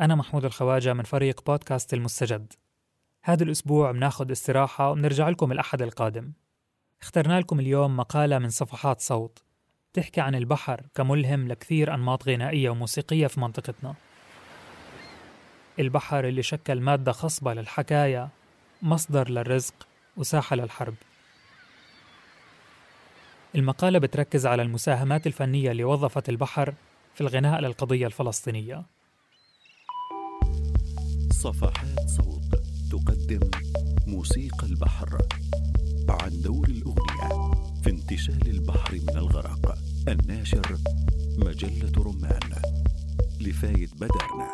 أنا محمود الخواجة من فريق بودكاست المستجد. هذا الأسبوع بناخد استراحة وبنرجع لكم الأحد القادم. اخترنا لكم اليوم مقالة من صفحات صوت تحكي عن البحر كملهم لكثير أنماط غنائية وموسيقية في منطقتنا. البحر اللي شكل مادة خصبة للحكاية مصدر للرزق وساحة للحرب. المقالة بتركز على المساهمات الفنية اللي وظفت البحر في الغناء للقضية الفلسطينية. صفحات صوت تقدم موسيقى البحر عن دور الأغنية في انتشال البحر من الغرق. الناشر مجلة رمان لفايد بدرنا.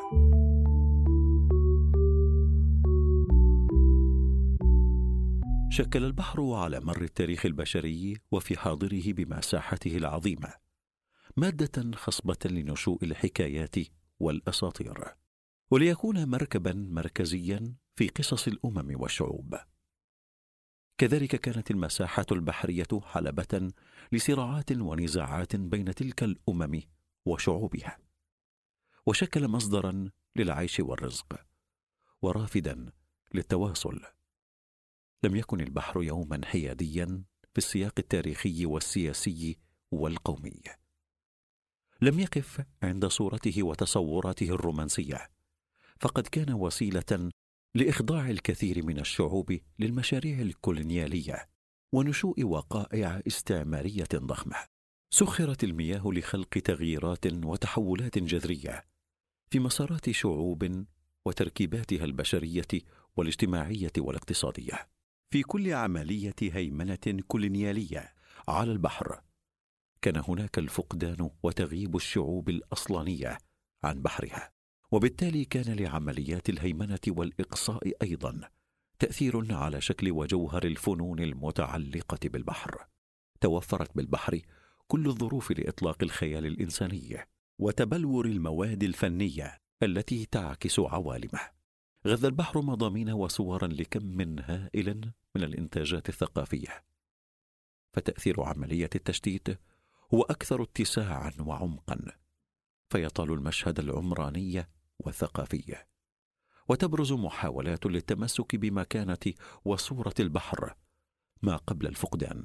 شكل البحر على مر التاريخ البشري وفي حاضره بمساحته العظيمة مادة خصبة لنشوء الحكايات والأساطير. وليكون مركبا مركزيا في قصص الأمم والشعوب. كذلك كانت المساحه البحرية حلبة لصراعات ونزاعات بين تلك الأمم وشعوبها. وشكل مصدرا للعيش والرزق ورافدا للتواصل. لم يكن البحر يوما حياديا في السياق التاريخي والسياسي والقومي. لم يقف عند صورته وتصوراته الرومانسية. فقد كان وسيلة لإخضاع الكثير من الشعوب للمشاريع الكولونيالية ونشوء وقائع استعمارية ضخمة. سخرت المياه لخلق تغييرات وتحولات جذرية في مسارات شعوب وتركيباتها البشرية والاجتماعية والاقتصادية. في كل عملية هيمنة كولونيالية على البحر كان هناك الفقدان وتغييب الشعوب الأصلانية عن بحرها. وبالتالي كان لعمليات الهيمنة والإقصاء أيضا تاثير على شكل وجوهر الفنون المتعلقة بالبحر. توفرت بالبحر كل الظروف لإطلاق الخيال الإنساني وتبلور المواد الفنية التي تعكس عوالمه. غذى البحر مضامين وصورا لكم هائل من الإنتاجات الثقافية. فتأثير عملية التشتيت هو أكثر اتساعا وعمقا. فيطال المشهد العمراني والثقافي وتبرز محاولات للتمسك بمكانة وصورة البحر ما قبل الفقدان.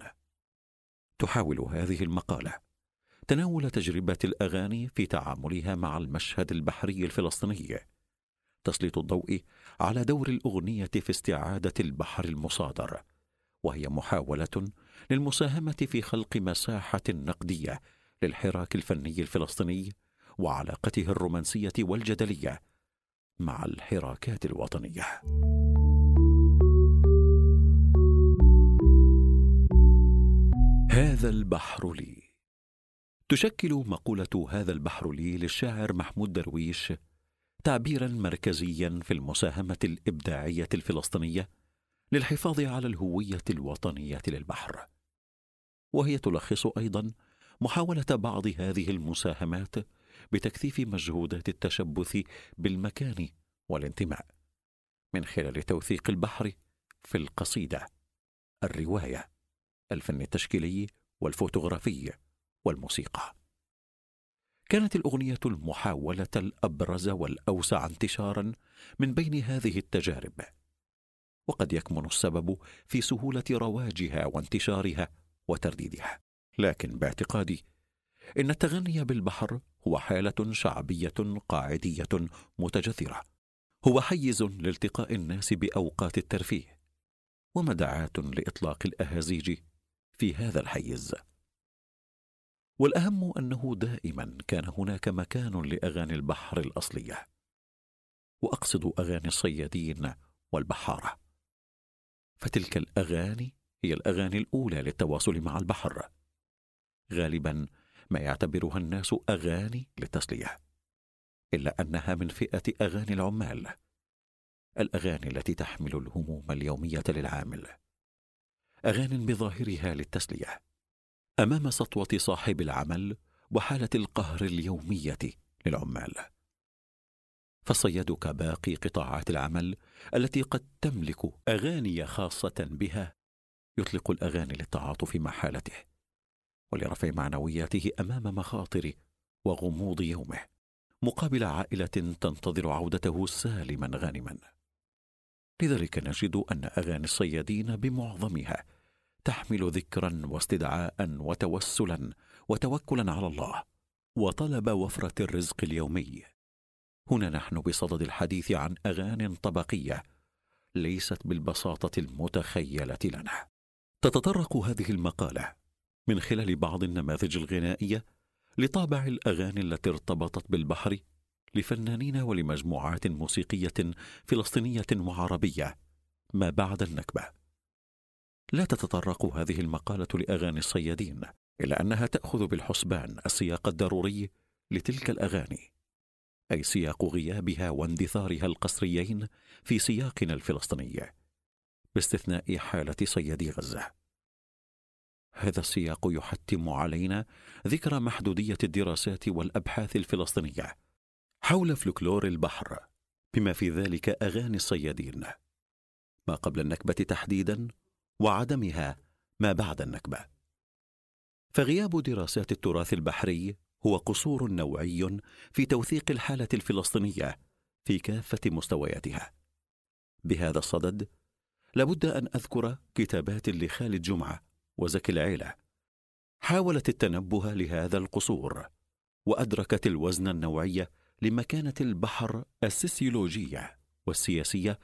تحاول هذه المقالة. تناول تجربة الأغاني في تعاملها مع المشهد البحري الفلسطيني. تسليط الضوء على دور الأغنية في استعادة البحر المصادر. وهي محاولة للمساهمة في خلق مساحة نقدية للحراك الفني الفلسطيني وعلاقته الرومانسية والجدلية مع الحراكات الوطنية. هذا البحر لي. تشكل مقولة هذا البحر لي للشاعر محمود درويش تعبيرا مركزيا في المساهمة الإبداعية الفلسطينية للحفاظ على الهوية الوطنية للبحر. وهي تلخص أيضا محاولة بعض هذه المساهمات بتكثيف مجهودات التشبث بالمكان والانتماء من خلال توثيق البحر في القصيدة الرواية الفن التشكيلي والفوتوغرافي والموسيقى. كانت الأغنية المحاولة الأبرز والأوسع انتشارا من بين هذه التجارب وقد يكمن السبب في سهولة رواجها وانتشارها وترديدها. لكن باعتقادي إن التغني بالبحر هو حالة شعبية قاعدية متجذرة. هو حيز لالتقاء الناس بأوقات الترفيه ومدعاه لإطلاق الأهازيج في هذا الحيز. والأهم أنه دائما كان هناك مكان لأغاني البحر الأصلية وأقصد أغاني الصيادين والبحارة. فتلك الأغاني هي الأغاني الأولى للتواصل مع البحر. غالبا ما يعتبرها الناس أغاني للتسليه إلا أنها من فئة أغاني العمال. الأغاني التي تحمل الهموم اليومية للعامل. اغان بظاهرها للتسليه أمام سطوة صاحب العمل وحالة القهر اليومية للعمال. فالصياد كباقي قطاعات العمل التي قد تملك أغاني خاصة بها. يطلق الأغاني للتعاطف مع حالته. ولرفع معنوياته أمام مخاطر وغموض يومه مقابل عائلة تنتظر عودته سالما غانما. لذلك نجد أن أغاني الصيادين بمعظمها تحمل ذكرا واستدعاء وتوسلا وتوكلا على الله وطلب وفرة الرزق اليومي. هنا نحن بصدد الحديث عن اغان طبقية ليست بالبساطة المتخيلة لنا. تتطرق هذه المقالة من خلال بعض النماذج الغنائية لطابع الأغاني التي ارتبطت بالبحر لفنانين ولمجموعات موسيقية فلسطينية وعربية. ما بعد النكبة. لا تتطرق هذه المقالة لأغاني الصيادين إلا أنها تأخذ بالحسبان السياق الضروري لتلك الأغاني أي سياق غيابها واندثارها القسريين في سياقنا الفلسطيني باستثناء حالة صيادي غزة. هذا السياق يحتم علينا ذكر محدودية الدراسات والأبحاث الفلسطينية حول فلكلور البحر بما في ذلك أغاني الصيادين. ما قبل النكبة تحديدا وعدمها ما بعد النكبة. فغياب دراسات التراث البحري هو قصور نوعي في توثيق الحالة الفلسطينية في كافة مستوياتها. بهذا الصدد لابد أن أذكر كتابات لخالد جمعة وزكي العيلة. حاولت التنبه لهذا القصور وأدركت الوزن النوعي لمكانة البحر السيسيولوجية والسياسية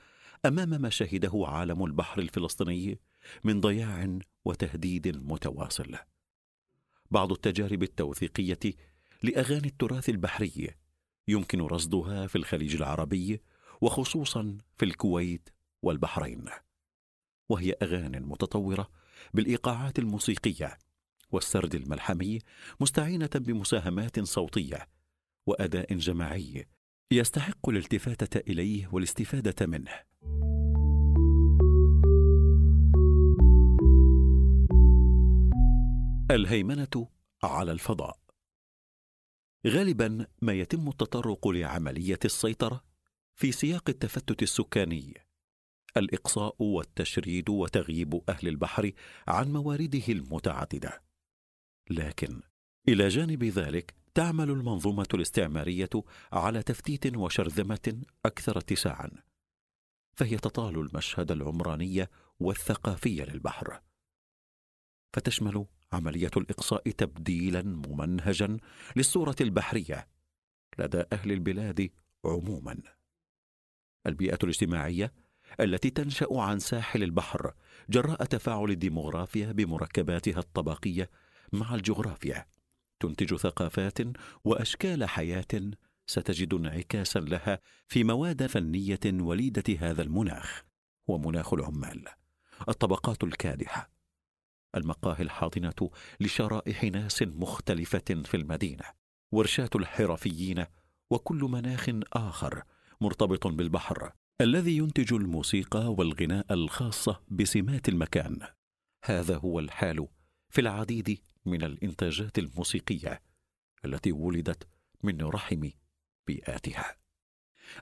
أمام ما شهده عالم البحر الفلسطيني من ضياع وتهديد متواصل. بعض التجارب التوثيقية لأغاني التراث البحري يمكن رصدها في الخليج العربي وخصوصا في الكويت والبحرين. وهي اغان متطورة بالإيقاعات الموسيقية والسرد الملحمي مستعينة بمساهمات صوتية وأداء جماعي يستحق الالتفاتة إليه والاستفادة منه. الهيمنة على الفضاء. غالبا ما يتم التطرق لعملية السيطرة في سياق التفتت السكاني الإقصاء والتشريد وتغييب أهل البحر عن موارده المتعددة. لكن إلى جانب ذلك تعمل المنظومة الاستعمارية على تفتيت وشرذمة أكثر اتساعا فهي تطال المشهد العمراني والثقافي للبحر. فتشمل عملية الإقصاء تبديلا ممنهجا للصورة البحرية لدى أهل البلاد عموما. البيئة الاجتماعية التي تنشأ عن ساحل البحر جراء تفاعل الديموغرافيا بمركباتها الطبقية مع الجغرافيا. تنتج ثقافات وأشكال حياة ستجد انعكاسا لها في مواد فنية وليدة هذا المناخ ومناخ العمال. الطبقات الكادحة. المقاهي الحاضنة لشرائح ناس مختلفة في المدينة. ورشات الحرفيين وكل مناخ آخر مرتبط بالبحر. الذي ينتج الموسيقى والغناء الخاصة بسمات المكان. هذا هو الحال في العديد من الإنتاجات الموسيقية التي ولدت من رحم بيئاتها.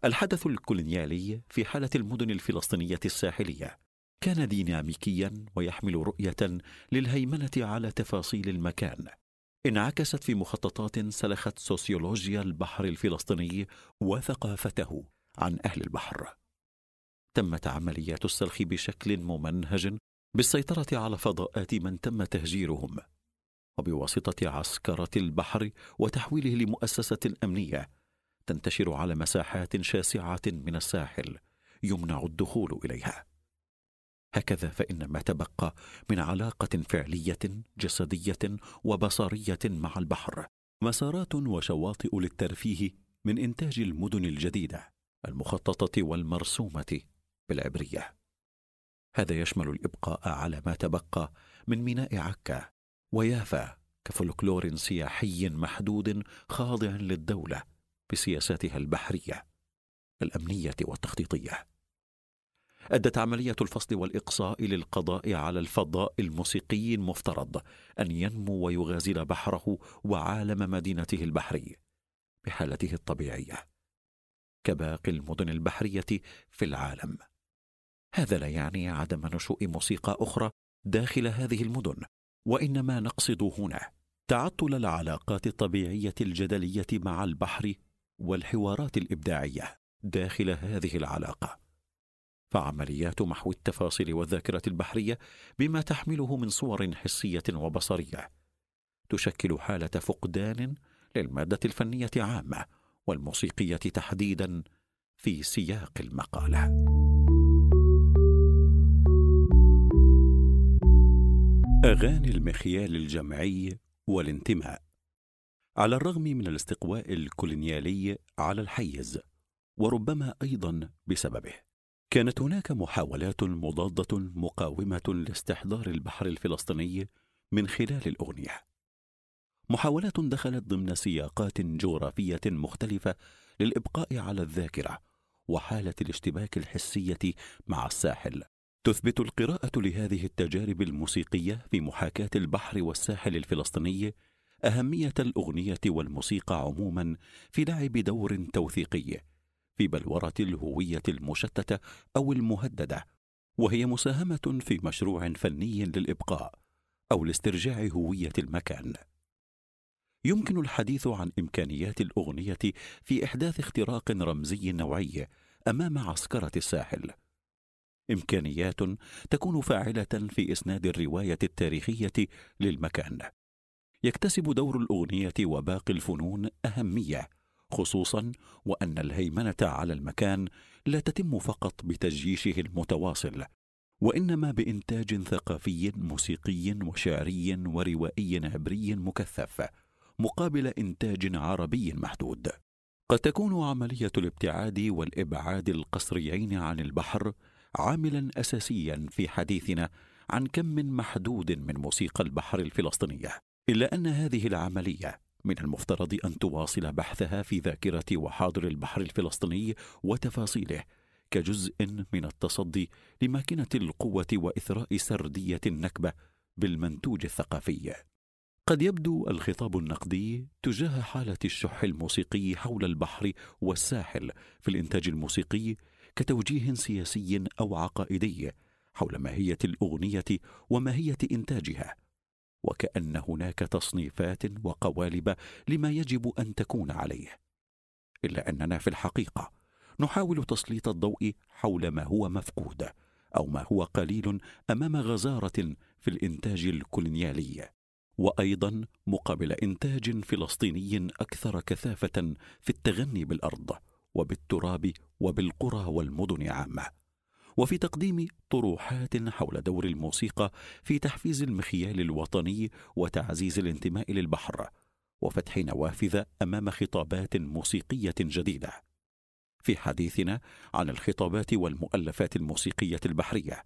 الحدث الكولونيالي في حالة المدن الفلسطينية الساحلية كان ديناميكيا ويحمل رؤية للهيمنة على تفاصيل المكان. انعكست في مخططات سلخت سوسيولوجيا البحر الفلسطيني وثقافته عن أهل البحر. تمت عمليات السلخ بشكل ممنهج بالسيطرة على فضاءات من تم تهجيرهم وبواسطة عسكرة البحر وتحويله لمؤسسة أمنية تنتشر على مساحات شاسعة من الساحل يمنع الدخول إليها. هكذا فإن ما تبقى من علاقة فعلية جسدية وبصرية مع البحر مسارات وشواطئ للترفيه من إنتاج المدن الجديدة المخططة والمرسومة بالعبرية. هذا يشمل الإبقاء على ما تبقى من ميناء عكا ويافا كفولكلور سياحي محدود خاضع للدولة بسياساتها البحرية الأمنية والتخطيطية. أدت عملية الفصل والإقصاء للقضاء على الفضاء الموسيقي المفترض أن ينمو ويغازل بحره وعالم مدينته البحري بحالته الطبيعية كباقي المدن البحرية في العالم. هذا لا يعني عدم نشوء موسيقى أخرى داخل هذه المدن وإنما نقصد هنا تعطل العلاقات الطبيعية الجدلية مع البحر والحوارات الإبداعية داخل هذه العلاقة فعمليات محو التفاصيل والذاكرة البحرية بما تحمله من صور حسية وبصرية تشكل حالة فقدان للمادة الفنية عامة والموسيقية تحديدا في سياق المقالة. أغاني المخيال الجمعي والانتماء على الرغم من الاستقواء الكولونيالي على الحيز وربما أيضا بسببه. كانت هناك محاولات مضادة مقاومة لاستحضار البحر الفلسطيني من خلال الأغنية. محاولات دخلت ضمن سياقات جغرافية مختلفة للإبقاء على الذاكرة وحالة الاشتباك الحسية مع الساحل. تثبت القراءة لهذه التجارب الموسيقية في محاكاة البحر والساحل الفلسطيني أهمية الأغنية والموسيقى عموما في لعب دور توثيقي في بلورة الهوية المشتتة أو المهددة وهي مساهمة في مشروع فني للإبقاء أو لاسترجاع هوية المكان. يمكن الحديث عن إمكانيات الأغنية في إحداث اختراق رمزي نوعي أمام عسكرة الساحل. إمكانيات تكون فاعلة في إسناد الرواية التاريخية للمكان. يكتسب دور الأغنية وباقي الفنون أهمية خصوصا وأن الهيمنة على المكان لا تتم فقط بتجيشه المتواصل وإنما بإنتاج ثقافي موسيقي وشعري وروائي عبري مكثف مقابل إنتاج عربي محدود. قد تكون عملية الابتعاد والإبعاد القسريين عن البحر عاملا اساسيا في حديثنا عن كم محدود من موسيقى البحر الفلسطينية إلا أن هذه العملية من المفترض أن تواصل بحثها في ذاكرة وحاضر البحر الفلسطيني وتفاصيله كجزء من التصدي لماكنة القوة وإثراء سردية النكبة بالمنتوج الثقافي. قد يبدو الخطاب النقدي تجاه حالة الشح الموسيقي حول البحر والساحل في الإنتاج الموسيقي كتوجيه سياسي أو عقائدي حول ماهية الأغنية وماهية إنتاجها وكأن هناك تصنيفات وقوالب لما يجب أن تكون عليه. إلا أننا في الحقيقة نحاول تسليط الضوء حول ما هو مفقود أو ما هو قليل أمام غزارة في الإنتاج الكولونيالي وأيضا مقابل إنتاج فلسطيني أكثر كثافة في التغني بالأرض. وبالتراب وبالقرى والمدن عامة. وفي تقديم طروحات حول دور الموسيقى في تحفيز المخيال الوطني وتعزيز الانتماء للبحر وفتح نوافذ أمام خطابات موسيقية جديدة. في حديثنا عن الخطابات والمؤلفات الموسيقية البحرية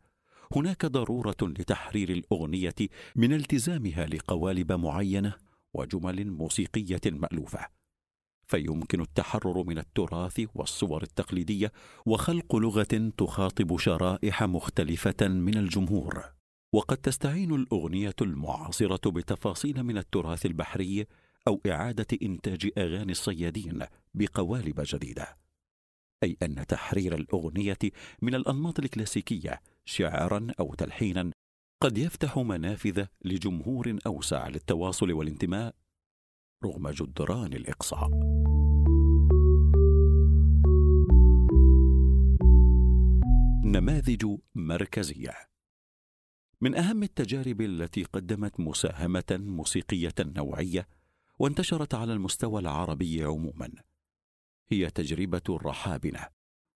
هناك ضرورة لتحرير الأغنية من التزامها لقوالب معينة وجمل موسيقية مألوفة. فيمكن التحرر من التراث والصور التقليدية وخلق لغة تخاطب شرائح مختلفة من الجمهور. وقد تستعين الأغنية المعاصرة بتفاصيل من التراث البحري أو إعادة إنتاج أغاني الصيادين بقوالب جديدة. أي أن تحرير الأغنية من الأنماط الكلاسيكية شعرا أو تلحينا قد يفتح منافذ لجمهور أوسع للتواصل والانتماء رغم جدران الإقصاء. نماذج مركزية. من أهم التجارب التي قدمت مساهمة موسيقية نوعية وانتشرت على المستوى العربي عموما هي تجربة الرحابنة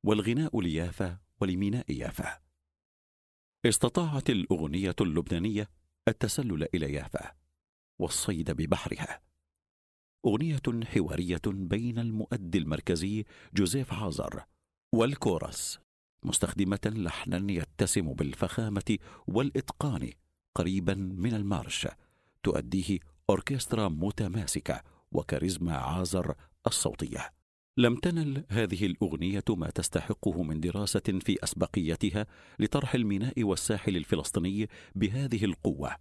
والغناء ليافا ولميناء يافا. استطاعت الأغنية اللبنانية التسلل إلى يافا والصيد ببحرها. أغنية حوارية بين المؤدي المركزي جوزيف عازر والكورس مستخدمة لحنا يتسم بالفخامة والإتقان قريبا من المارش تؤديه أوركسترا متماسكة وكاريزما عازر الصوتية. لم تنل هذه الأغنية ما تستحقه من دراسة في أسبقيتها لطرح الميناء والساحل الفلسطيني بهذه القوة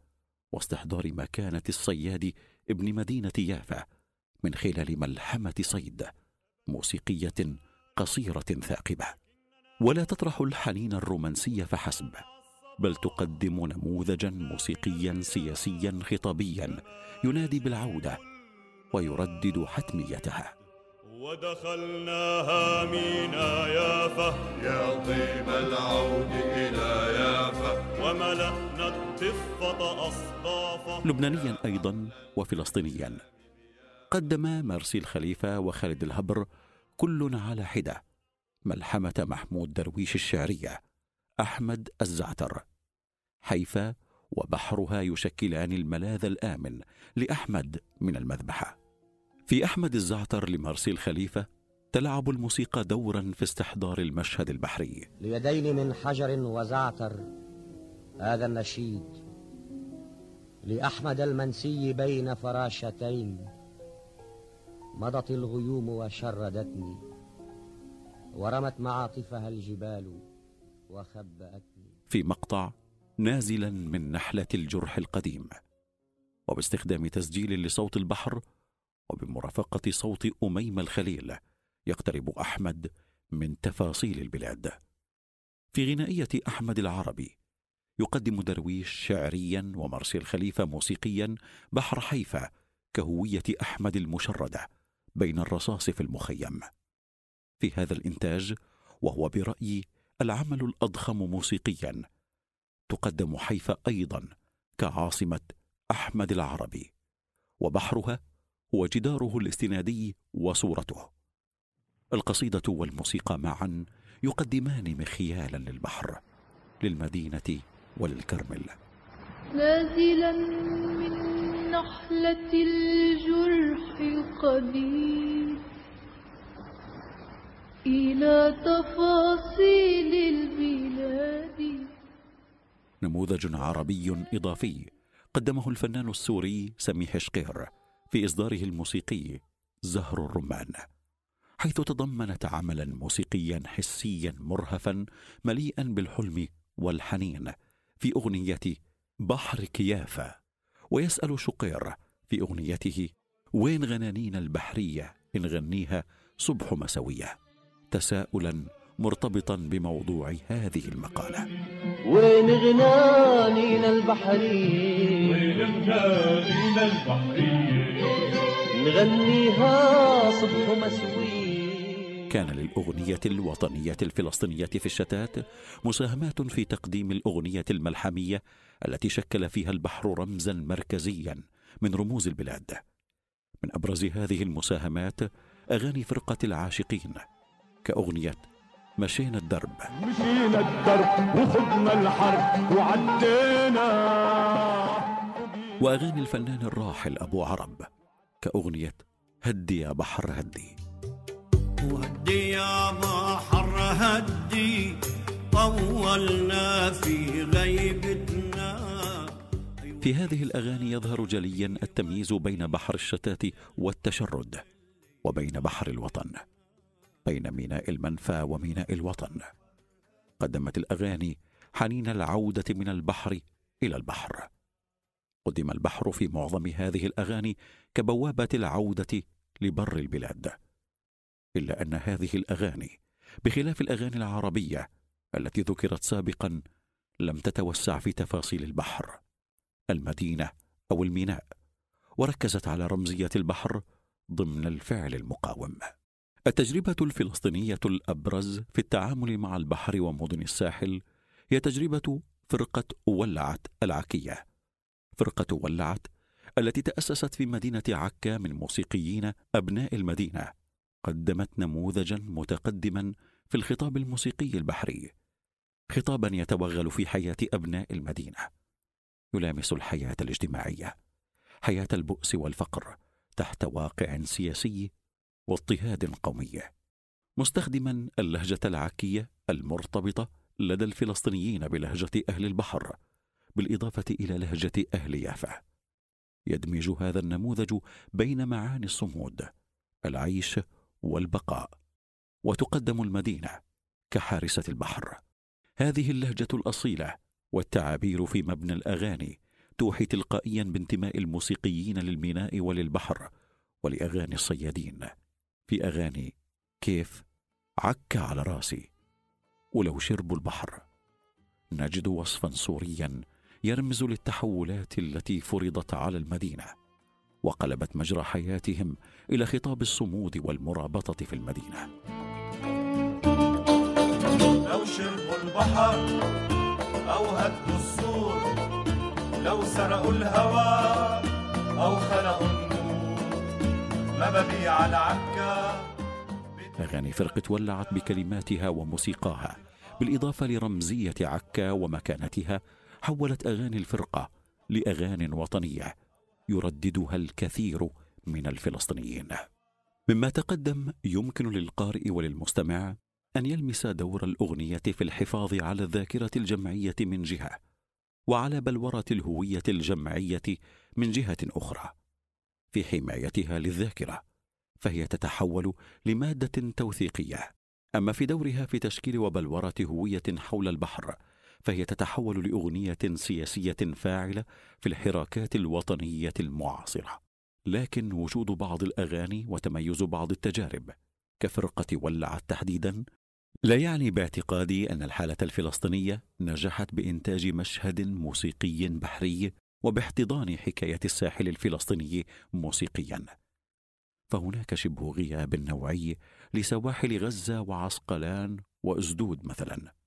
واستحضار مكانة الصياد ابن مدينة يافا. من خلال ملحمة صيد موسيقية قصيرة ثاقبة. ولا تطرح الحنين الرومانسي فحسب بل تقدم نموذجا موسيقيا سياسيا خطابيا ينادي بالعودة ويردد حتميتها. ودخلناها مينا يافا يا طيب العود إلى يافا وملأنا الضفة أصدافا لبنانيا أيضا وفلسطينيا. قدم مرسي الخليفة وخالد الهبر كل على حدة. ملحمة محمود درويش الشعرية أحمد الزعتر. حيفا وبحرها يشكلان الملاذ الآمن لأحمد من المذبحة. في أحمد الزعتر لمارسيل خليفة تلعب الموسيقى دورا في استحضار المشهد البحري. ليدين من حجر وزعتر هذا النشيد لأحمد المنسي بين فراشتين. مضت الغيوم وشردتني ورمت معاطفها الجبال وخبأتني. في مقطع نازلا من نحلة الجرح القديم وباستخدام تسجيل لصوت البحر وبمرافقة صوت أميم الخليل يقترب أحمد من تفاصيل البلاد. في غنائية أحمد العربي يقدم درويش شعريا ومرسي الخليفة موسيقيا بحر حيفا كهوية أحمد المشردة. بين الرصاص في المخيم. في هذا الإنتاج وهو برأيي العمل الأضخم موسيقيا تقدم حيفا أيضا كعاصمة أحمد العربي وبحرها هو جداره الاستنادي وصورته. القصيدة والموسيقى معا يقدمان مخيالا للبحر للمدينة وللكرمل. نازلا من نحله الجرح القديم إلى تفاصيل البلاد. نموذج عربي إضافي قدمه الفنان السوري سميح شقير في إصداره الموسيقي زهر الرمان. حيث تضمنت عملا موسيقيا حسيا مرهفا مليئا بالحلم والحنين في أغنية بحر كيافة. ويسأل شقير في أغنيته وين غنانين البحرية؟ إن غنيها صبح مسوية. تساؤلا مرتبطا بموضوع هذه المقالة. وين غنانين البحرية؟ وين غنانين البحرية؟ نغنيها صبح مسوي كان للأغنية الوطنية الفلسطينية في الشتات مساهمات في تقديم الأغنية الملحمية التي شكل فيها البحر رمزا مركزيا من رموز البلاد. من أبرز هذه المساهمات أغاني فرقة العاشقين كأغنية مشينا الدرب. مشينا الدرب وخدنا الحرب وعدينا. وأغاني الفنان الراحل أبو عرب كأغنية هدي يا بحر هدي. ودي يا بحر هدي. طولنا في غيبتنا في هذه الأغاني يظهر جليا التمييز بين بحر الشتات والتشرد وبين بحر الوطن بين ميناء المنفى وميناء الوطن. قدمت الأغاني حنين العودة من البحر إلى البحر. قدم البحر في معظم هذه الأغاني كبوابة العودة لبر البلاد. إلا أن هذه الأغاني بخلاف الأغاني العربية التي ذكرت سابقا لم تتوسع في تفاصيل البحر المدينة أو الميناء وركزت على رمزية البحر ضمن الفعل المقاوم. التجربة الفلسطينية الأبرز في التعامل مع البحر ومدن الساحل هي تجربة فرقة ولعت العكية. فرقة ولعت التي تأسست في مدينة عكا من موسيقيين أبناء المدينة قدمت نموذجا متقدما في الخطاب الموسيقي البحري خطابا يتوغل في حياة أبناء المدينة. يلامس الحياة الاجتماعية حياة البؤس والفقر تحت واقع سياسي واضطهاد قومي. مستخدما اللهجة العكية المرتبطة لدى الفلسطينيين بلهجة أهل البحر بالإضافة إلى لهجة أهل يافا. يدمج هذا النموذج بين معاني الصمود العيش والبقاء وتقدم المدينة كحارسة البحر. هذه اللهجة الأصيلة والتعابير في مبنى الأغاني توحي تلقائيا بانتماء الموسيقيين للميناء وللبحر ولأغاني الصيادين. في أغاني كيف؟ عك على راسي. ولو شربوا البحر. نجد وصفا سوريا يرمز للتحولات التي فرضت على المدينة. وقلبت مجرى حياتهم إلى خطاب الصمود والمرابطة في المدينة. لو شربوا البحر أو هدوا السور لو سرقوا الهوى أو خلقوا النور ما ببيع العكا أغاني فرقة ولعت بكلماتها وموسيقاها بالإضافة لرمزية عكا ومكانتها حولت أغاني الفرقة لأغاني وطنية. يرددها الكثير من الفلسطينيين. مما تقدم يمكن للقارئ وللمستمع أن يلمس دور الأغنية في الحفاظ على الذاكرة الجمعية من جهة وعلى بلورة الهوية الجمعية من جهة أخرى. في حمايتها للذاكرة فهي تتحول لمادة توثيقية. أما في دورها في تشكيل وبلورة هوية حول البحر فهي تتحول لأغنية سياسية فاعلة في الحراكات الوطنية المعاصرة. لكن وجود بعض الأغاني وتميز بعض التجارب كفرقة ولعت تحديدا لا يعني باعتقادي أن الحالة الفلسطينية نجحت بإنتاج مشهد موسيقي بحري وباحتضان حكاية الساحل الفلسطيني موسيقيا. فهناك شبه غياب نوعي لسواحل غزة وعسقلان وأسدود مثلا.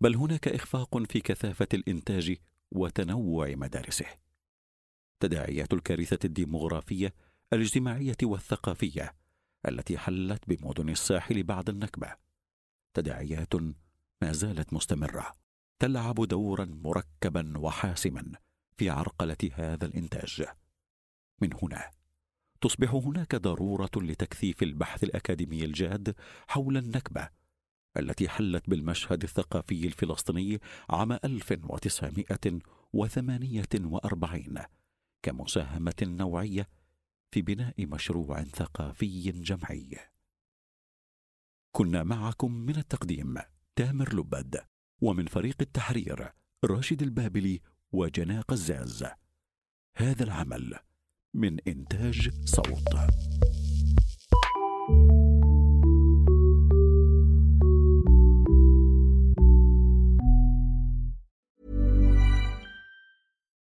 بل هناك إخفاق في كثافة الإنتاج وتنوع مدارسه. تداعيات الكارثة الديمغرافية الاجتماعية والثقافية التي حلت بمدن الساحل بعد النكبة. تداعيات ما زالت مستمرة. تلعب دورا مركبا وحاسما في عرقلة هذا الإنتاج. من هنا تصبح هناك ضرورة لتكثيف البحث الأكاديمي الجاد حول النكبة التي حلت بالمشهد الثقافي الفلسطيني عام 1948 كمساهمة نوعية في بناء مشروع ثقافي جمعي. كنا معكم من التقديم تامر لبد ومن فريق التحرير راشد البابلي وجنى قزاز. هذا العمل من إنتاج صوت